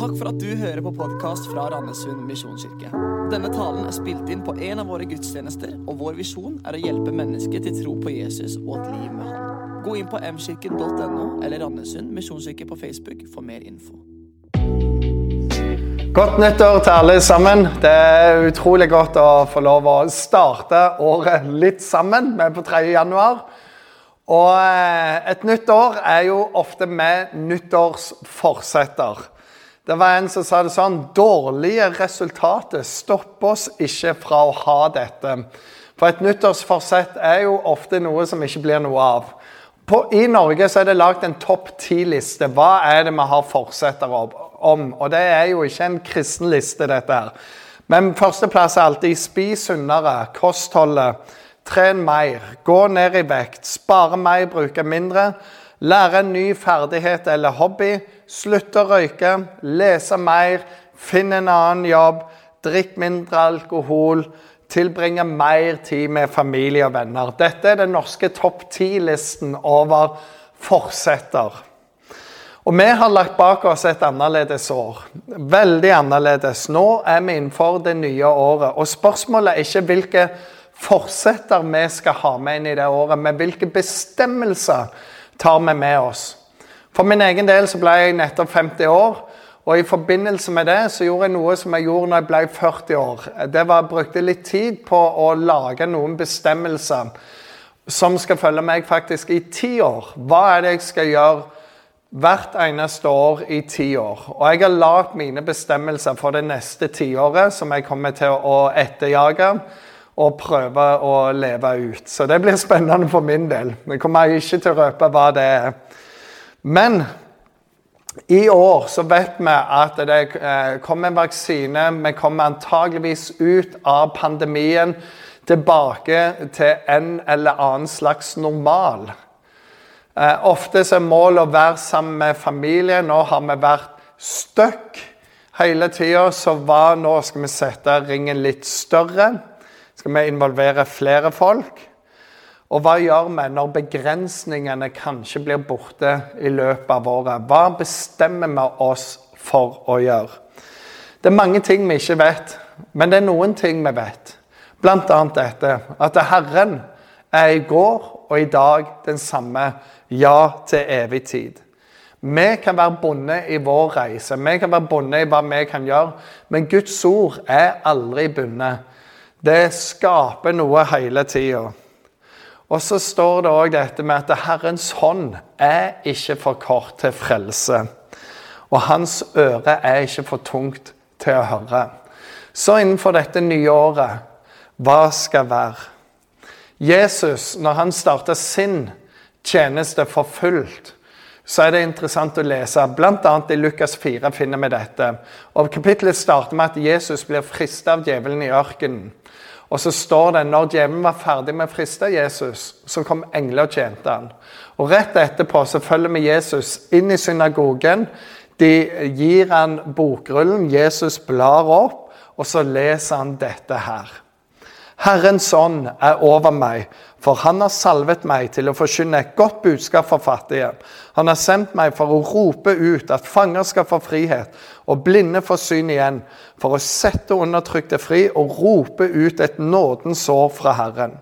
Takk for at du hører på podkast fra Randesund misjonskirke. Denne talen er spilt inn på en av våre gudstjenester, og vår visjon er å hjelpe mennesker til tro på Jesus og et liv med Han. Gå inn på mkirken.no eller Randesund misjonskirke på Facebook for mer info. Godt nyttår til alle sammen. Det er utrolig godt å få lov å starte året litt sammen. Vi er på 3. januar. Og eh, et nytt år er jo ofte med nyttårsforsetter. Det var en som sa det sånn Dårlige resultater stopper oss ikke fra å ha dette. For et nyttårsforsett er jo ofte noe som ikke blir noe av. På, I Norge så er det lagd en topp ti-liste. Hva er det vi har forsetter om? Og det er jo ikke en kristen liste, dette her. Men førsteplass er alltid spis sunnere, kostholdet Tren mer, gå ned i vekt, spare mer, bruke mindre. Lære en ny ferdighet eller hobby. Slutte å røyke, lese mer, finne en annen jobb. Drikk mindre alkohol. Tilbringe mer tid med familie og venner. Dette er den norske topp ti-listen over forsetter. Og vi har lagt bak oss et annerledes år. Veldig annerledes. Nå er vi innenfor det nye året. Og spørsmålet er ikke hvilke forsetter vi skal ha med inn i det året, men hvilke bestemmelser tar vi med oss. For min egen del så ble jeg nettopp 50 år. Og i forbindelse med det så gjorde jeg noe som jeg gjorde når jeg ble 40 år. Det var jeg brukte litt tid på å lage noen bestemmelser som skal følge meg faktisk i ti år. Hva er det jeg skal gjøre hvert eneste år i ti år? Og jeg har lagd mine bestemmelser for det neste tiåret, som jeg kommer til å etterjage og prøve å leve ut. Så det blir spennende for min del. Jeg kommer ikke til å røpe hva det er. Men i år så vet vi at det eh, kommer en vaksine. Vi kommer antageligvis ut av pandemien tilbake til en eller annen slags normal. Eh, ofte så er målet å være sammen med familien. Nå har vi vært stuck hele tida, så hva nå skal vi sette ringen litt større? Skal vi involvere flere folk? Og hva gjør vi når begrensningene kanskje blir borte i løpet av året? Hva bestemmer vi oss for å gjøre? Det er mange ting vi ikke vet, men det er noen ting vi vet. Bl.a. dette at Herren er i går og i dag den samme, ja til evig tid. Vi kan være bundet i vår reise, vi kan være bundet i hva vi kan gjøre, men Guds ord er aldri bundet. Det skaper noe hele tida. Og så står det òg dette med at Herrens hånd er ikke for kort til frelse. Og hans øre er ikke for tungt til å høre. Så innenfor dette nye året, hva skal være? Jesus, når han starta sin tjeneste for fullt, så er det interessant å lese. Bl.a. i Lukas 4 finner vi dette. Og Kapittelet starter med at Jesus blir fristet av djevelen i ørkenen. Og så står det når djevelen var ferdig med å friste Jesus, så kom engler og tjente han. Og Rett etterpå så følger vi Jesus inn i synagogen. De gir han bokrullen. Jesus blar opp, og så leser han dette her. Herrens ånd er over meg, for han har salvet meg til å forkynne et godt budskap for fattige. Han har sendt meg for å rope ut at fanger skal få frihet, og blinde få syn igjen, for å sette undertrykte fri og rope ut et nådens år fra Herren.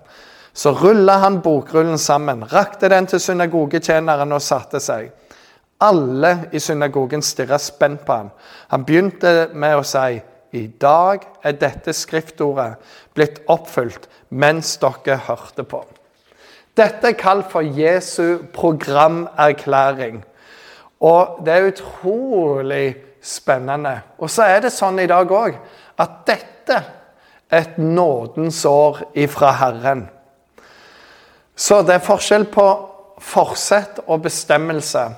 Så rulla han bokrullen sammen, rakte den til synagogetjeneren og satte seg. Alle i synagogen stirra spent på ham. Han begynte med å si i dag er dette skriftordet blitt oppfylt mens dere hørte på. Dette er kalt for Jesu programerklæring. Og det er utrolig spennende. Og så er det sånn i dag òg at dette er et nådens år ifra Herren. Så det er forskjell på forsett og bestemmelse.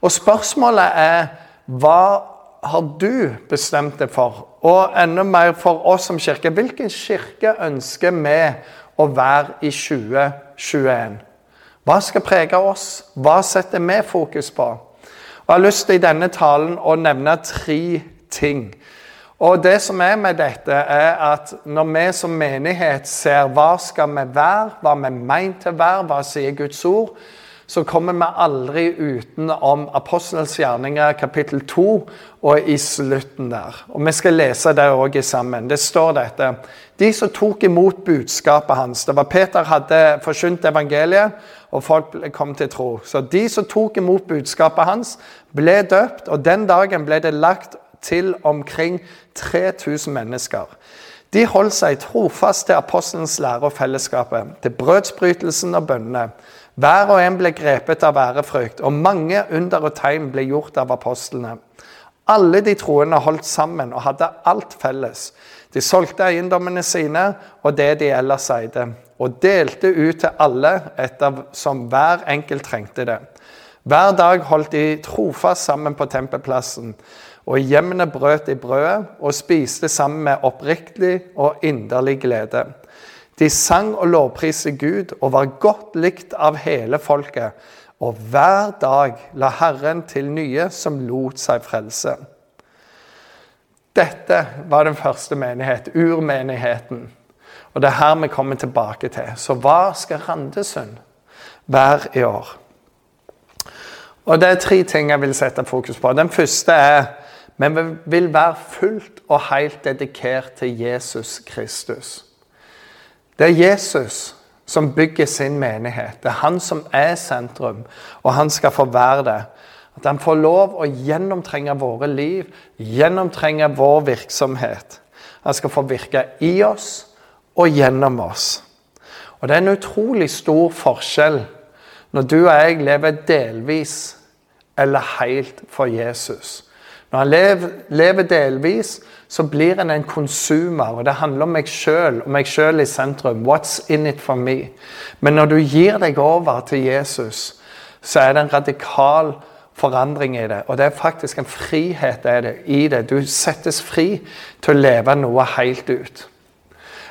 Og spørsmålet er hva har du bestemt deg for? Og enda mer for oss som kirke. Hvilken kirke ønsker vi å være i 2021? Hva skal prege oss? Hva setter vi fokus på? Og Jeg har lyst til i denne talen å nevne tre ting. Og det som er med dette, er at når vi som menighet ser hva skal vi være, hva vi er meint til å være, hva sier Guds ord, så kommer vi aldri utenom Apostelens gjerninger kapittel 2 og i slutten der. Og Vi skal lese det òg sammen. Det står dette. De som tok imot budskapet hans Det var Peter hadde forkynt evangeliet, og folk kom til tro. Så de som tok imot budskapet hans, ble døpt, og den dagen ble det lagt til omkring 3000 mennesker. De holdt seg trofast til apostelens lære og fellesskapet, til brødsbrytelsen og bønnene. Hver og en ble grepet av ærefrykt, og mange under og tegn ble gjort av apostlene. Alle de troende holdt sammen og hadde alt felles. De solgte eiendommene sine og det de ellers eide, og delte ut til alle etter som hver enkelt trengte det. Hver dag holdt de trofast sammen på tempelplassen, og i hjemmene brøt de brødet og spiste sammen med oppriktig og inderlig glede. De sang og lovpriste Gud og var godt likt av hele folket. Og hver dag la Herren til nye som lot seg frelse. Dette var den første menighet, urmenigheten. Og det er her vi kommer tilbake til. Så hva skal Randesund være i år? Og Det er tre ting jeg vil sette fokus på. Den første er vi vil være fullt og helt dedikert til Jesus Kristus. Det er Jesus som bygger sin menighet. Det er han som er sentrum, og han skal få være det. At han får lov å gjennomtrenge våre liv, gjennomtrenge vår virksomhet. Han skal få virke i oss og gjennom oss. Og Det er en utrolig stor forskjell når du og jeg lever delvis eller helt for Jesus. Når han lever, lever delvis, så blir en en konsumer. og Det handler om meg sjøl og meg sjøl i sentrum. What's in it for me? Men når du gir deg over til Jesus, så er det en radikal forandring i det. Og det er faktisk en frihet i det. Du settes fri til å leve noe helt ut.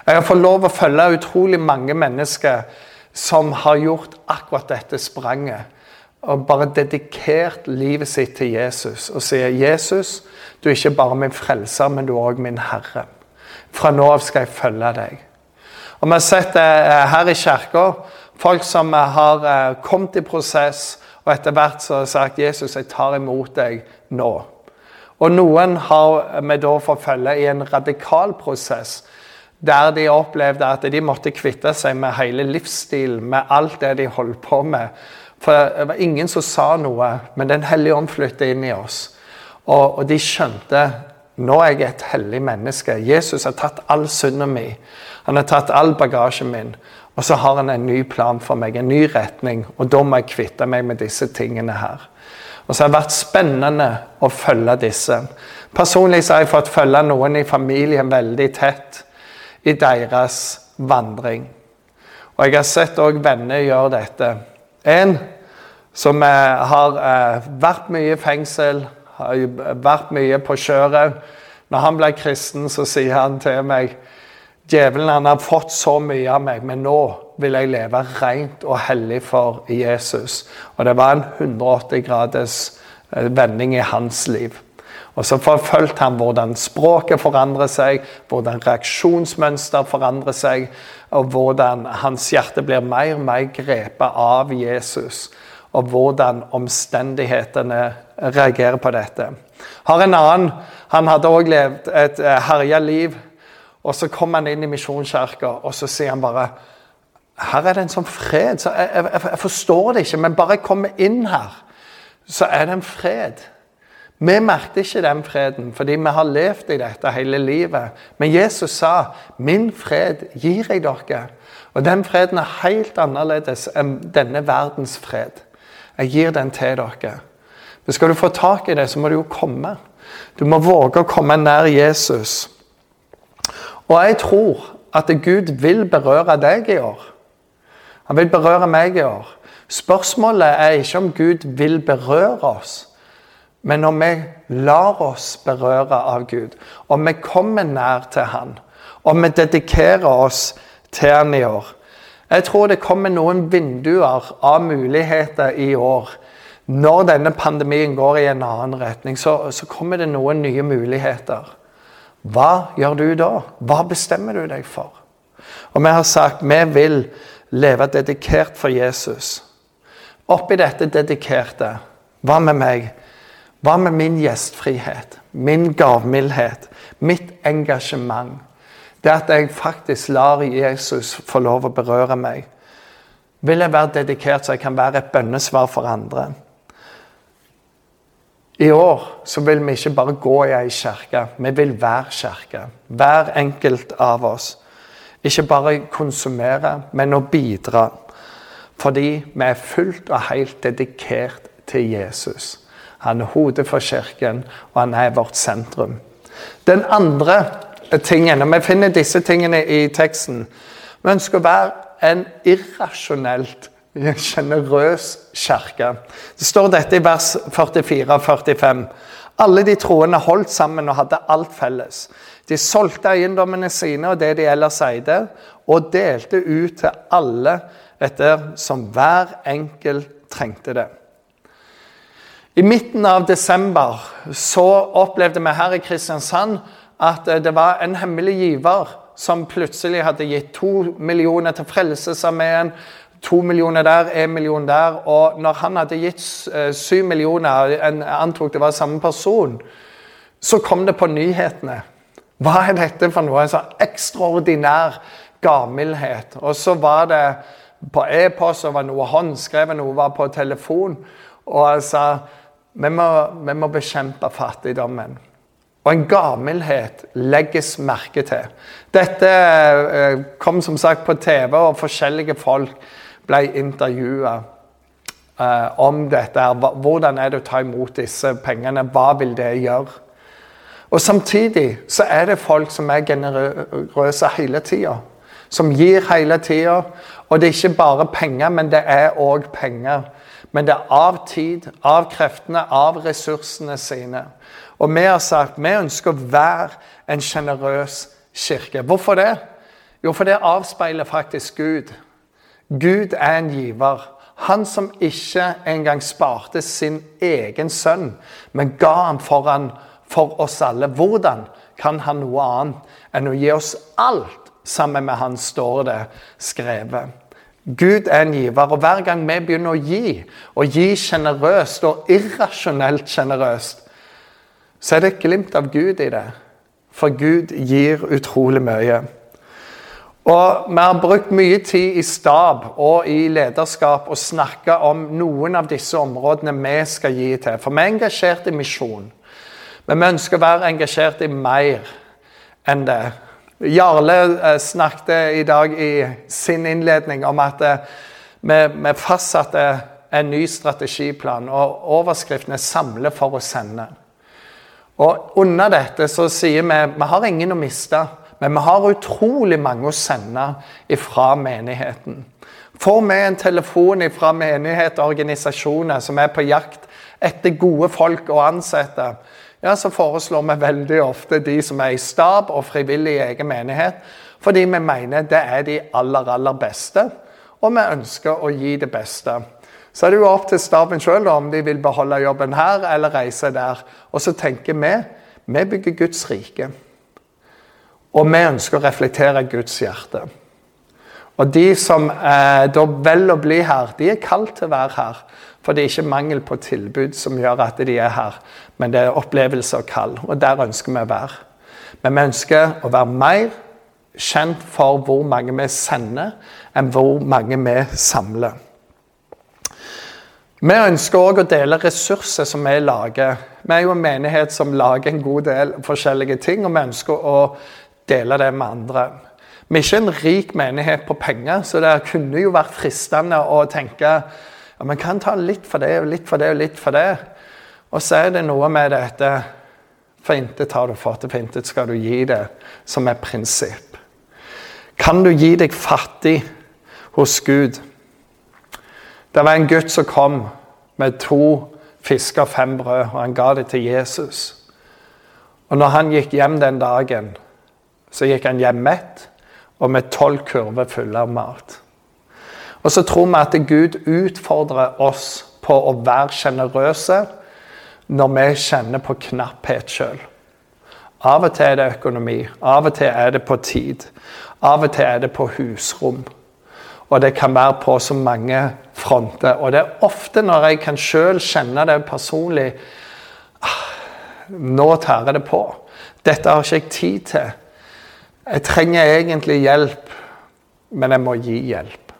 Jeg har fått lov å følge utrolig mange mennesker som har gjort akkurat dette spranget og bare dedikert livet sitt til Jesus og sier 'Jesus, du er ikke bare min frelser, men du er òg min Herre'. Fra nå av skal jeg følge deg. Og Vi har sett det eh, her i kirka folk som har eh, kommet i prosess, og etter hvert så har sagt 'Jesus, jeg tar imot deg nå'. Og noen har vi da fått følge i en radikal prosess der de opplevde at de måtte kvitte seg med hele livsstilen, med alt det de holdt på med. For det var ingen som sa noe, men Den hellige ånd flytta inn i oss. Og, og, de skjønte nå er jeg et hellig menneske. Jesus har tatt all synden min. Han har tatt all bagasjen min. Og så har han en ny plan for meg, en ny retning. Og da må jeg kvitte meg med disse tingene her. Og så har det vært spennende å følge disse. Personlig så har jeg fått følge noen i familien veldig tett i deres vandring. Og jeg har sett òg venner gjøre dette. En som eh, har eh, vært mye i fengsel, har vært mye på kjøret. Når han ble kristen, så sier han til meg Djevelen han har fått så mye av meg, men nå vil jeg leve rent og hellig for Jesus. Og det var en 180 graders eh, vending i hans liv. Og så forfulgte han hvordan språket forandrer seg, hvordan reaksjonsmønster forandrer seg, og hvordan hans hjerte blir mer og mer grepet av Jesus. Og hvordan omstendighetene reagerer på dette. Har en annen Han hadde òg levd et eh, herja liv. Og så kom han inn i Misjonskirka, og så sier han bare Her er det en sånn fred. Så jeg, jeg, jeg forstår det ikke, men bare jeg kommer inn her, så er det en fred. Vi merket ikke den freden fordi vi har levd i dette hele livet. Men Jesus sa 'Min fred gir jeg dere'. Og den freden er helt annerledes enn denne verdens fred. Jeg gir den til dere. Men skal du få tak i det, så må du jo komme. Du må våge å komme nær Jesus. Og jeg tror at Gud vil berøre deg i år. Han vil berøre meg i år. Spørsmålet er ikke om Gud vil berøre oss. Men når vi lar oss berøre av Gud, og vi kommer nær til Han, og vi dedikerer oss til Han i år Jeg tror det kommer noen vinduer av muligheter i år. Når denne pandemien går i en annen retning, så, så kommer det noen nye muligheter. Hva gjør du da? Hva bestemmer du deg for? Og vi har sagt vi vil leve dedikert for Jesus. Oppi dette dedikerte, hva med meg? Hva med min gjestfrihet, min gavmildhet, mitt engasjement? Det at jeg faktisk lar Jesus få lov å berøre meg. Vil jeg være dedikert så jeg kan være et bønnesvar for andre? I år så vil vi ikke bare gå i ei kirke, vi vil være kirke. Hver enkelt av oss. Ikke bare konsumere, men å bidra. Fordi vi er fullt og helt dedikert til Jesus. Han er hodet for kirken, og han er vårt sentrum. Den andre tingen, og vi finner disse tingene i teksten Vi ønsker å være en irrasjonelt sjenerøs kirke. Det står dette i vers 44 og 45. Alle de troende holdt sammen og hadde alt felles. De solgte eiendommene sine og det de ellers eide, og delte ut til alle etter som hver enkelt trengte det. I midten av desember så opplevde vi her i Kristiansand at det var en hemmelig giver som plutselig hadde gitt to millioner til Frelsesarmeen. To millioner der, én million der. Og når han hadde gitt eh, syv millioner, en antok det var samme person, så kom det på nyhetene. Hva er dette for noe? En sånn ekstraordinær gavmildhet. Og så var det på e-post, og var noe håndskrevet, noe var på telefon. Og jeg sa vi må, vi må bekjempe fattigdommen. Og en gavmildhet legges merke til. Dette eh, kom som sagt på TV, og forskjellige folk ble intervjua eh, om dette. Hvordan er det å ta imot disse pengene? Hva vil det gjøre? Og Samtidig så er det folk som er generøse hele tida. Som gir hele tida. Og det er ikke bare penger, men det er òg penger. Men det er av tid, av kreftene, av ressursene sine. Og vi har sagt vi ønsker å være en sjenerøs kirke. Hvorfor det? Jo, for det avspeiler faktisk Gud. Gud er en giver. Han som ikke engang sparte sin egen sønn, men ga ham foran for oss alle. Hvordan kan han noe annet enn å gi oss alt sammen med han, står det skrevet. Gud er en giver, og hver gang vi begynner å gi, og gi sjenerøst og irrasjonelt sjenerøst, så er det et glimt av Gud i det. For Gud gir utrolig mye. Og Vi har brukt mye tid i stab og i lederskap og snakka om noen av disse områdene vi skal gi til. For vi er engasjert i misjon. Men vi ønsker å være engasjert i mer enn det. Jarle eh, snakket i dag i sin innledning om at eh, vi, fastsatte en ny strategiplan, og overskriften er 'Samle for å sende'. Og Under dette så sier vi vi har ingen å miste, men vi har utrolig mange å sende ifra menigheten. Får vi en telefon fra menighet og organisasjoner som er på jakt etter gode folk å ansette, ja, så foreslår vi veldig ofte de som er i stab og frivillig i egen menighet, fordi vi mener det er de aller, aller beste, og vi ønsker å gi det beste. Så er det jo opp til staben sjøl om de vil beholde jobben her eller reise der. Og så tenker vi vi bygger Guds rike. Og vi ønsker å reflektere Guds hjerte. Og de som eh, da velger å bli her, de er kalt til å være her. For det er ikke mangel på tilbud som gjør at de er her, men det er opplevelse og kall. Og der ønsker vi å være. Men vi ønsker å være mer kjent for hvor mange vi sender, enn hvor mange vi samler. Vi ønsker òg å dele ressurser som vi lager. Vi er jo en menighet som lager en god del forskjellige ting, og vi ønsker å dele det med andre. Vi er ikke en rik menighet på penger, så det kunne jo vært fristende å tenke ja, man kan ta litt for det og litt for det og litt for det. Og så er det noe med dette For intet har du fått, for intet skal du gi det, som er prinsipp. Kan du gi deg fattig hos Gud? Det var en gutt som kom med to fisker og fem brød, og han ga det til Jesus. Og når han gikk hjem den dagen, så gikk han hjem mett og med tolv kurver fulle av mat. Og så tror vi at Gud utfordrer oss på å være sjenerøse når vi kjenner på knapphet sjøl. Av og til er det økonomi, av og til er det på tid. Av og til er det på husrom. Og det kan være på så mange fronter. Og det er ofte når jeg kan sjøl kjenne det personlig ah, Nå tærer det på. Dette har ikke jeg tid til. Jeg trenger egentlig hjelp, men jeg må gi hjelp.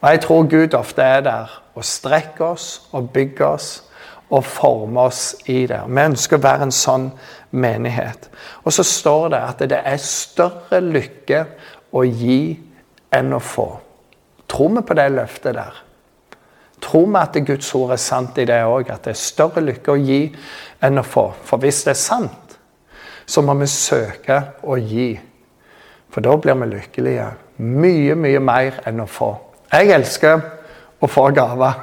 Og jeg tror Gud ofte er der og strekker oss og bygger oss og former oss i det. Vi ønsker å være en sånn menighet. Og så står det at det er større lykke å gi enn å få. Tror vi på det løftet der? Tror vi at Guds ord er sant i det òg? At det er større lykke å gi enn å få? For hvis det er sant, så må vi søke å gi. For da blir vi lykkelige. Mye, mye mer enn å få. Jeg elsker å få gaver.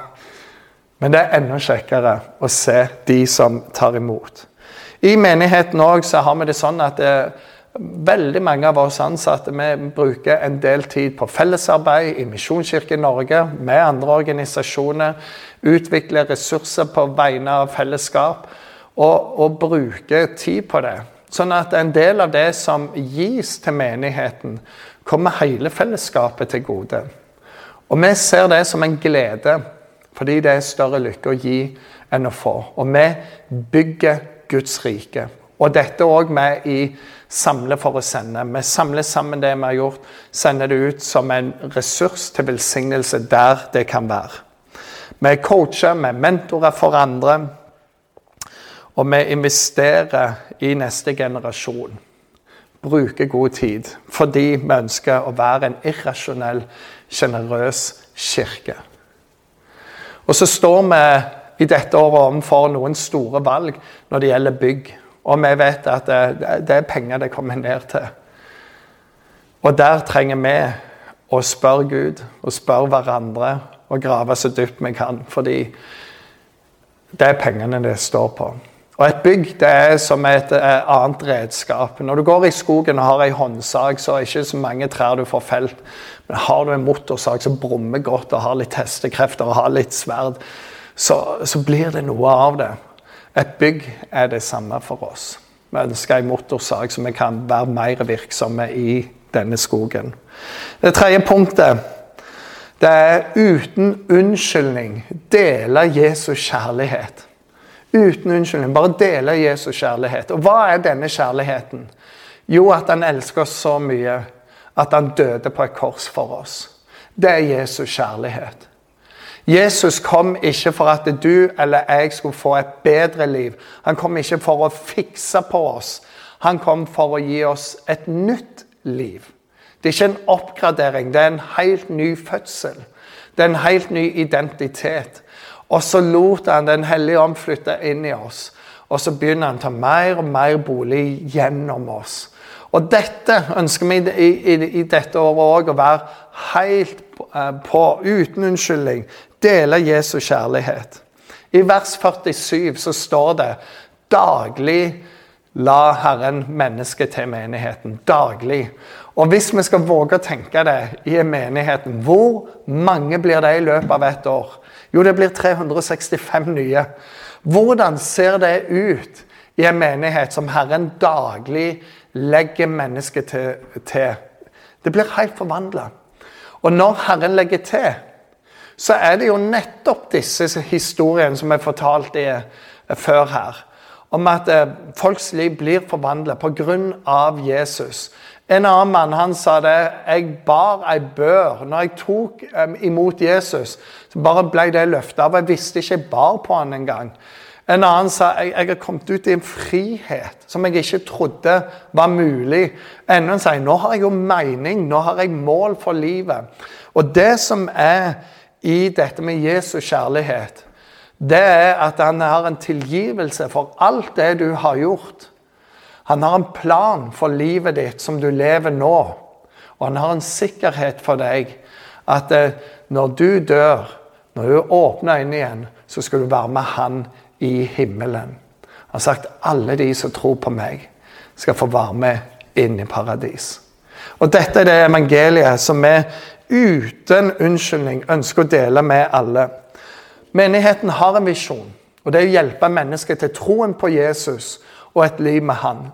Men det er enda kjekkere å se de som tar imot. I menigheten òg har vi det sånn at det, eh, veldig mange av oss ansatte vi bruker en del tid på fellesarbeid i Misjonskirken Norge med andre organisasjoner. Utvikler ressurser på vegne av fellesskap og, og bruker tid på det. Sånn at en del av det som gis til menigheten, kommer hele fellesskapet til gode. Og vi ser det som en glede, fordi det er større lykke å gi enn å få. Og vi bygger Guds rike. Og dette òg med i Samle for å sende. Vi samler sammen det vi har gjort, sender det ut som en ressurs til velsignelse der det kan være. Vi er coacher, vi er mentorer for andre, og vi investerer i neste generasjon. Bruker god tid fordi vi ønsker å være en irrasjonell, sjenerøs kirke. Og så står vi i dette året overfor noen store valg når det gjelder bygg. Og vi vet at det, det er penger det kommer ned til. Og der trenger vi å spørre Gud og spørre hverandre og grave så dypt vi kan. Fordi det er pengene det står på. Og et bygg det er som et eh, annet redskap. Når du går i skogen og har ei håndsag, så er det ikke så mange trær du får felt. Men har du en motorsag som brummer godt og har litt hestekrefter og har litt sverd, så, så blir det noe av det. Et bygg er det samme for oss. Vi ønsker en motorsag, som vi kan være mer virksomme i denne skogen. Det tredje punktet det er uten unnskyldning dele Jesus kjærlighet. Uten unnskyldning. Bare dele Jesus kjærlighet. Og hva er denne kjærligheten? Jo, at han elsker oss så mye at han døde på et kors for oss. Det er Jesus kjærlighet. Jesus kom ikke for at du eller jeg skulle få et bedre liv. Han kom ikke for å fikse på oss. Han kom for å gi oss et nytt liv. Det er ikke en oppgradering, det er en helt ny fødsel. Det er en helt ny identitet. Og så lot han Den hellige ånd flytte inn i oss. Og så begynner han å ta mer og mer bolig gjennom oss. Og dette ønsker vi i, i, i dette året òg å være helt eh, på, uten unnskyldning dele Jesu kjærlighet. I vers 47 så står det daglig la Herren mennesket til menigheten. Daglig. Og hvis vi skal våge å tenke det i menigheten, hvor mange blir det i løpet av et år? Jo, det blir 365 nye. Hvordan ser det ut i en menighet som Herren daglig legger mennesket til? Det blir helt forvandla. Og når Herren legger til, så er det jo nettopp disse historiene som er fortalt i, før her. Om at eh, folks liv blir forvandlet pga. Jesus. En annen mann han sa det. Jeg bar ei bør. Når jeg tok um, imot Jesus, så bare ble det løftet av. Jeg visste ikke jeg bar på han engang. En annen sa jeg, jeg har kommet ut i en frihet som jeg ikke trodde var mulig. Enda en sier nå har jeg jo mening, nå har jeg mål for livet. Og det som er i dette med Jesus kjærlighet, det er at han har en tilgivelse for alt det du har gjort. Han har en plan for livet ditt som du lever nå. Og han har en sikkerhet for deg at eh, når du dør, når du åpner øynene igjen, så skal du være med han i himmelen. Han har sagt alle de som tror på meg, skal få være med inn i paradis. Og Dette er det evangeliet som vi uten unnskyldning ønsker å dele med alle. Menigheten har en visjon, og det er å hjelpe mennesker til troen på Jesus og et liv med Han.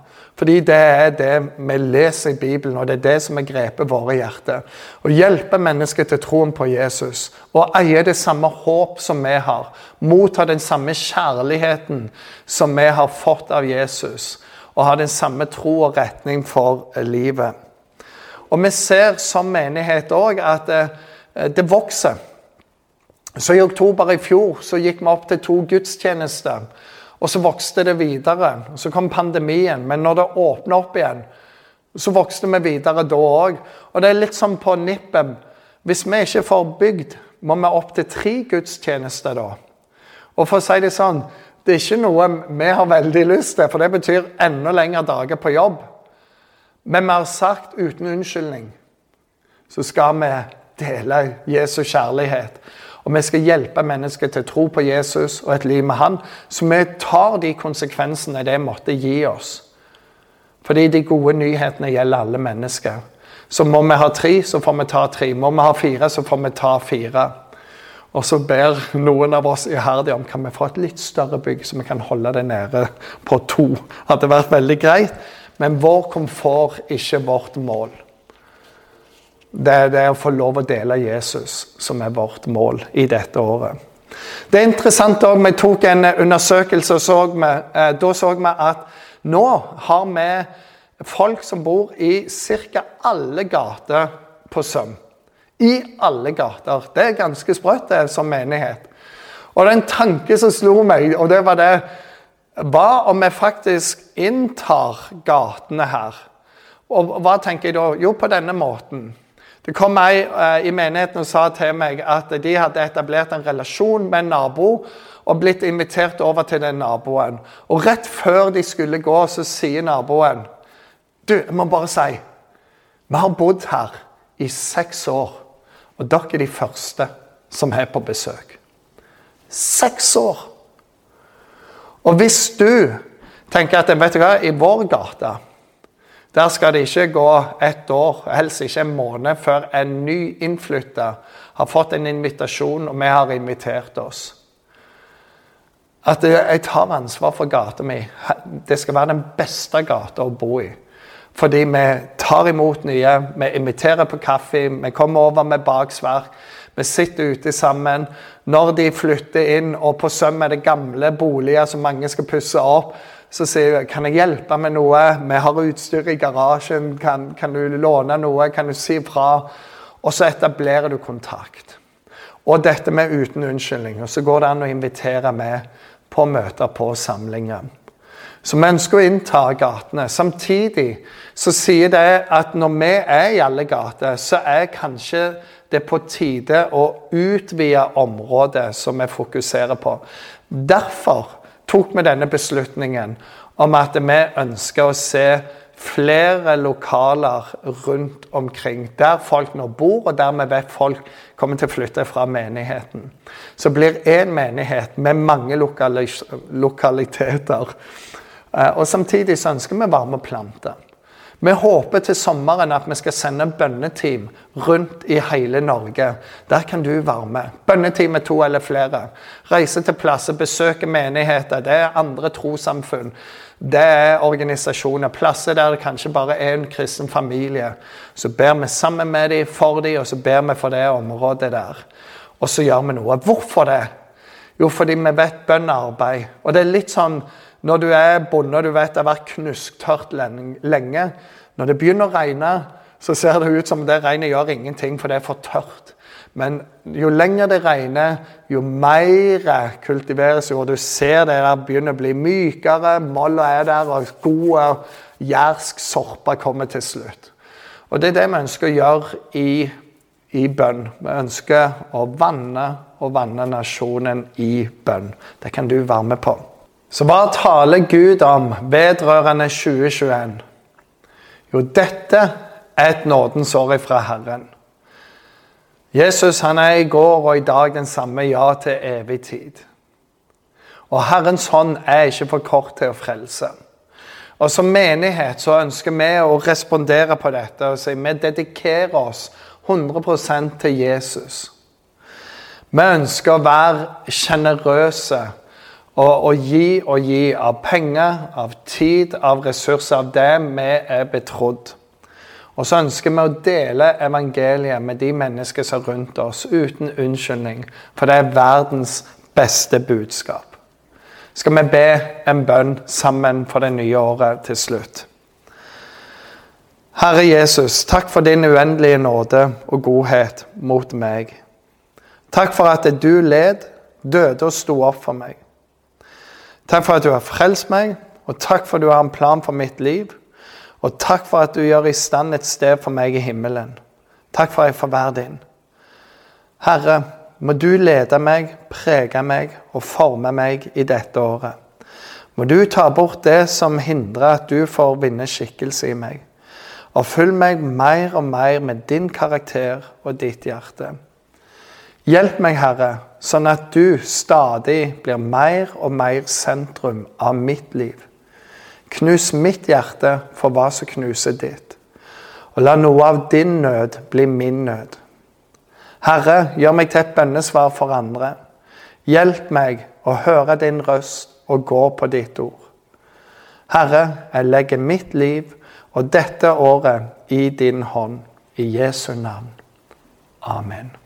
Fordi det er det vi leser i Bibelen, og det er det som har grepet våre hjerter. Å hjelpe mennesker til troen på Jesus og eie det samme håp som vi har. Motta den samme kjærligheten som vi har fått av Jesus. Og ha den samme tro og retning for livet. Og vi ser som menighet òg at det, eh, det vokser. Så I oktober i fjor så gikk vi opp til to gudstjenester. Og så vokste det videre. Så kom pandemien. Men når det åpna opp igjen, så vokste vi videre da òg. Og det er litt sånn på nippet. Hvis vi ikke får bygd, må vi opp til tre gudstjenester da. Og for å si det sånn, det er ikke noe vi har veldig lyst til, for det betyr enda lengre dager på jobb. Men vi har sagt uten unnskyldning så skal vi dele Jesu kjærlighet. Og vi skal hjelpe mennesker til å tro på Jesus og et liv med Han. Så vi tar de konsekvensene det måtte gi oss. Fordi de gode nyhetene gjelder alle mennesker. Så må vi ha tre, så får vi ta tre. Må vi ha fire, så får vi ta fire. Og så ber noen av oss iherdig om kan vi få et litt større bygg, så vi kan holde det nede på to. Hadde vært veldig greit. Men vår komfort, ikke vårt mål. Det er det å få lov å dele Jesus som er vårt mål i dette året. Det er interessant òg, vi tok en undersøkelse, og så vi, eh, da så vi at nå har vi folk som bor i ca. alle gater på Søm. I alle gater. Det er ganske sprøtt det som menighet. Og det er en tanke som slo meg, og det var det Hva om vi faktisk inntar gatene her? Og hva tenker jeg da? Jo, på denne måten. Det kom ei eh, i menigheten og sa til meg at de hadde etablert en relasjon med en nabo og blitt invitert over til den naboen. Og rett før de skulle gå, så sier naboen Du, jeg må bare si Vi har bodd her i seks år, og dere er de første som er på besøk. Seks år! Og hvis du tenker at vet du hva, i vår gate der skal det ikke gå ett år, helst ikke en måned, før en ny innflytter har fått en invitasjon, og vi har invitert oss. At jeg tar ansvar for gata mi. Det skal være den beste gata å bo i. Fordi vi tar imot nye, vi inviterer på kaffe, vi kommer over med baksverk. Vi sitter ute sammen. Når de flytter inn, og på Søm er det gamle boliger som mange skal pusse opp, så sier hun kan jeg hjelpe med noe. Vi har utstyr i garasjen. Kan, kan du låne noe? Kan du si fra? Og så etablerer du kontakt. Og dette med uten unnskyldning. Og så går det an å invitere med på møter på samlinger. Så vi ønsker å innta gatene. Samtidig så sier det at når vi er i alle gater, så er kanskje det på tide å utvide området som vi fokuserer på. Derfor tok vi denne beslutningen om at vi ønsker å se flere lokaler rundt omkring. Der folk nå bor, og der vi vet folk kommer til å flytte fra menigheten. Så blir én menighet med mange lokaliteter. Eh, og Samtidig så ønsker vi varmeplanter. Vi håper til sommeren at vi skal sende bønneteam rundt i hele Norge. Der kan du være med. Bønneteam med to eller flere. Reise til plasser, besøke menigheter. Det er andre trossamfunn. Det er organisasjoner. Plasser der det kanskje bare er en kristen familie. Så ber vi sammen med dem, for dem, og så ber vi for det området der. Og så gjør vi noe. Hvorfor det? Jo, fordi vi vet bønn er arbeid. Og det er litt sånn når du er bonde og du vet det har vært knusktørt lenge Når det begynner å regne, så ser det ut som det regnet gjør ingenting, for det er for tørt. Men jo lenger det regner, jo mer kultiveres jorda. Du ser det der begynner å bli mykere, molla er der, og gode jærsk sorpe kommer til slutt. Og Det er det vi ønsker å gjøre i, i bønn. Vi ønsker å vanne og vanne nasjonen i bønn. Det kan du være med på. Så hva taler Gud om vedrørende 2021? Jo, dette er et nådens år fra Herren. Jesus han er i går og i dag den samme ja til evig tid. Og Herrens hånd er ikke for kort til å frelse. Og Som menighet så ønsker vi å respondere på dette og si vi dedikerer oss 100% til Jesus. Vi ønsker å være sjenerøse Og, å gi og gi av penger, av tid, av ressurser, av det vi er betrodd. Og så ønsker vi å dele evangeliet med de mennesker som er rundt oss, uten unnskyldning. For det er verdens beste budskap. Skal vi be en bønn sammen for det nye året til slutt? Herre Jesus, takk for din uendelige nåde og godhet mot meg. Takk for at du led, døde og sto opp for meg. Takk for at du har frelst meg, og takk for at du har en plan for mitt liv. Og takk for at du gjør i stand et sted for meg i himmelen. Takk for at jeg får være din. Herre, må du lede meg, prege meg og forme meg i dette året. Må du ta bort det som hindrer at du får vinne skikkelse i meg. Og fyll meg mer og mer med din karakter og ditt hjerte. Hjelp meg, Herre, sånn at du stadig blir mer og mer sentrum av mitt liv. Knus mitt hjerte for hva som knuser ditt. Og la noe av din nød bli min nød. Herre, gjør meg til et bønnesvar for andre. Hjelp meg å høre din røst og gå på ditt ord. Herre, jeg legger mitt liv og dette året i din hånd. I Jesu navn. Amen.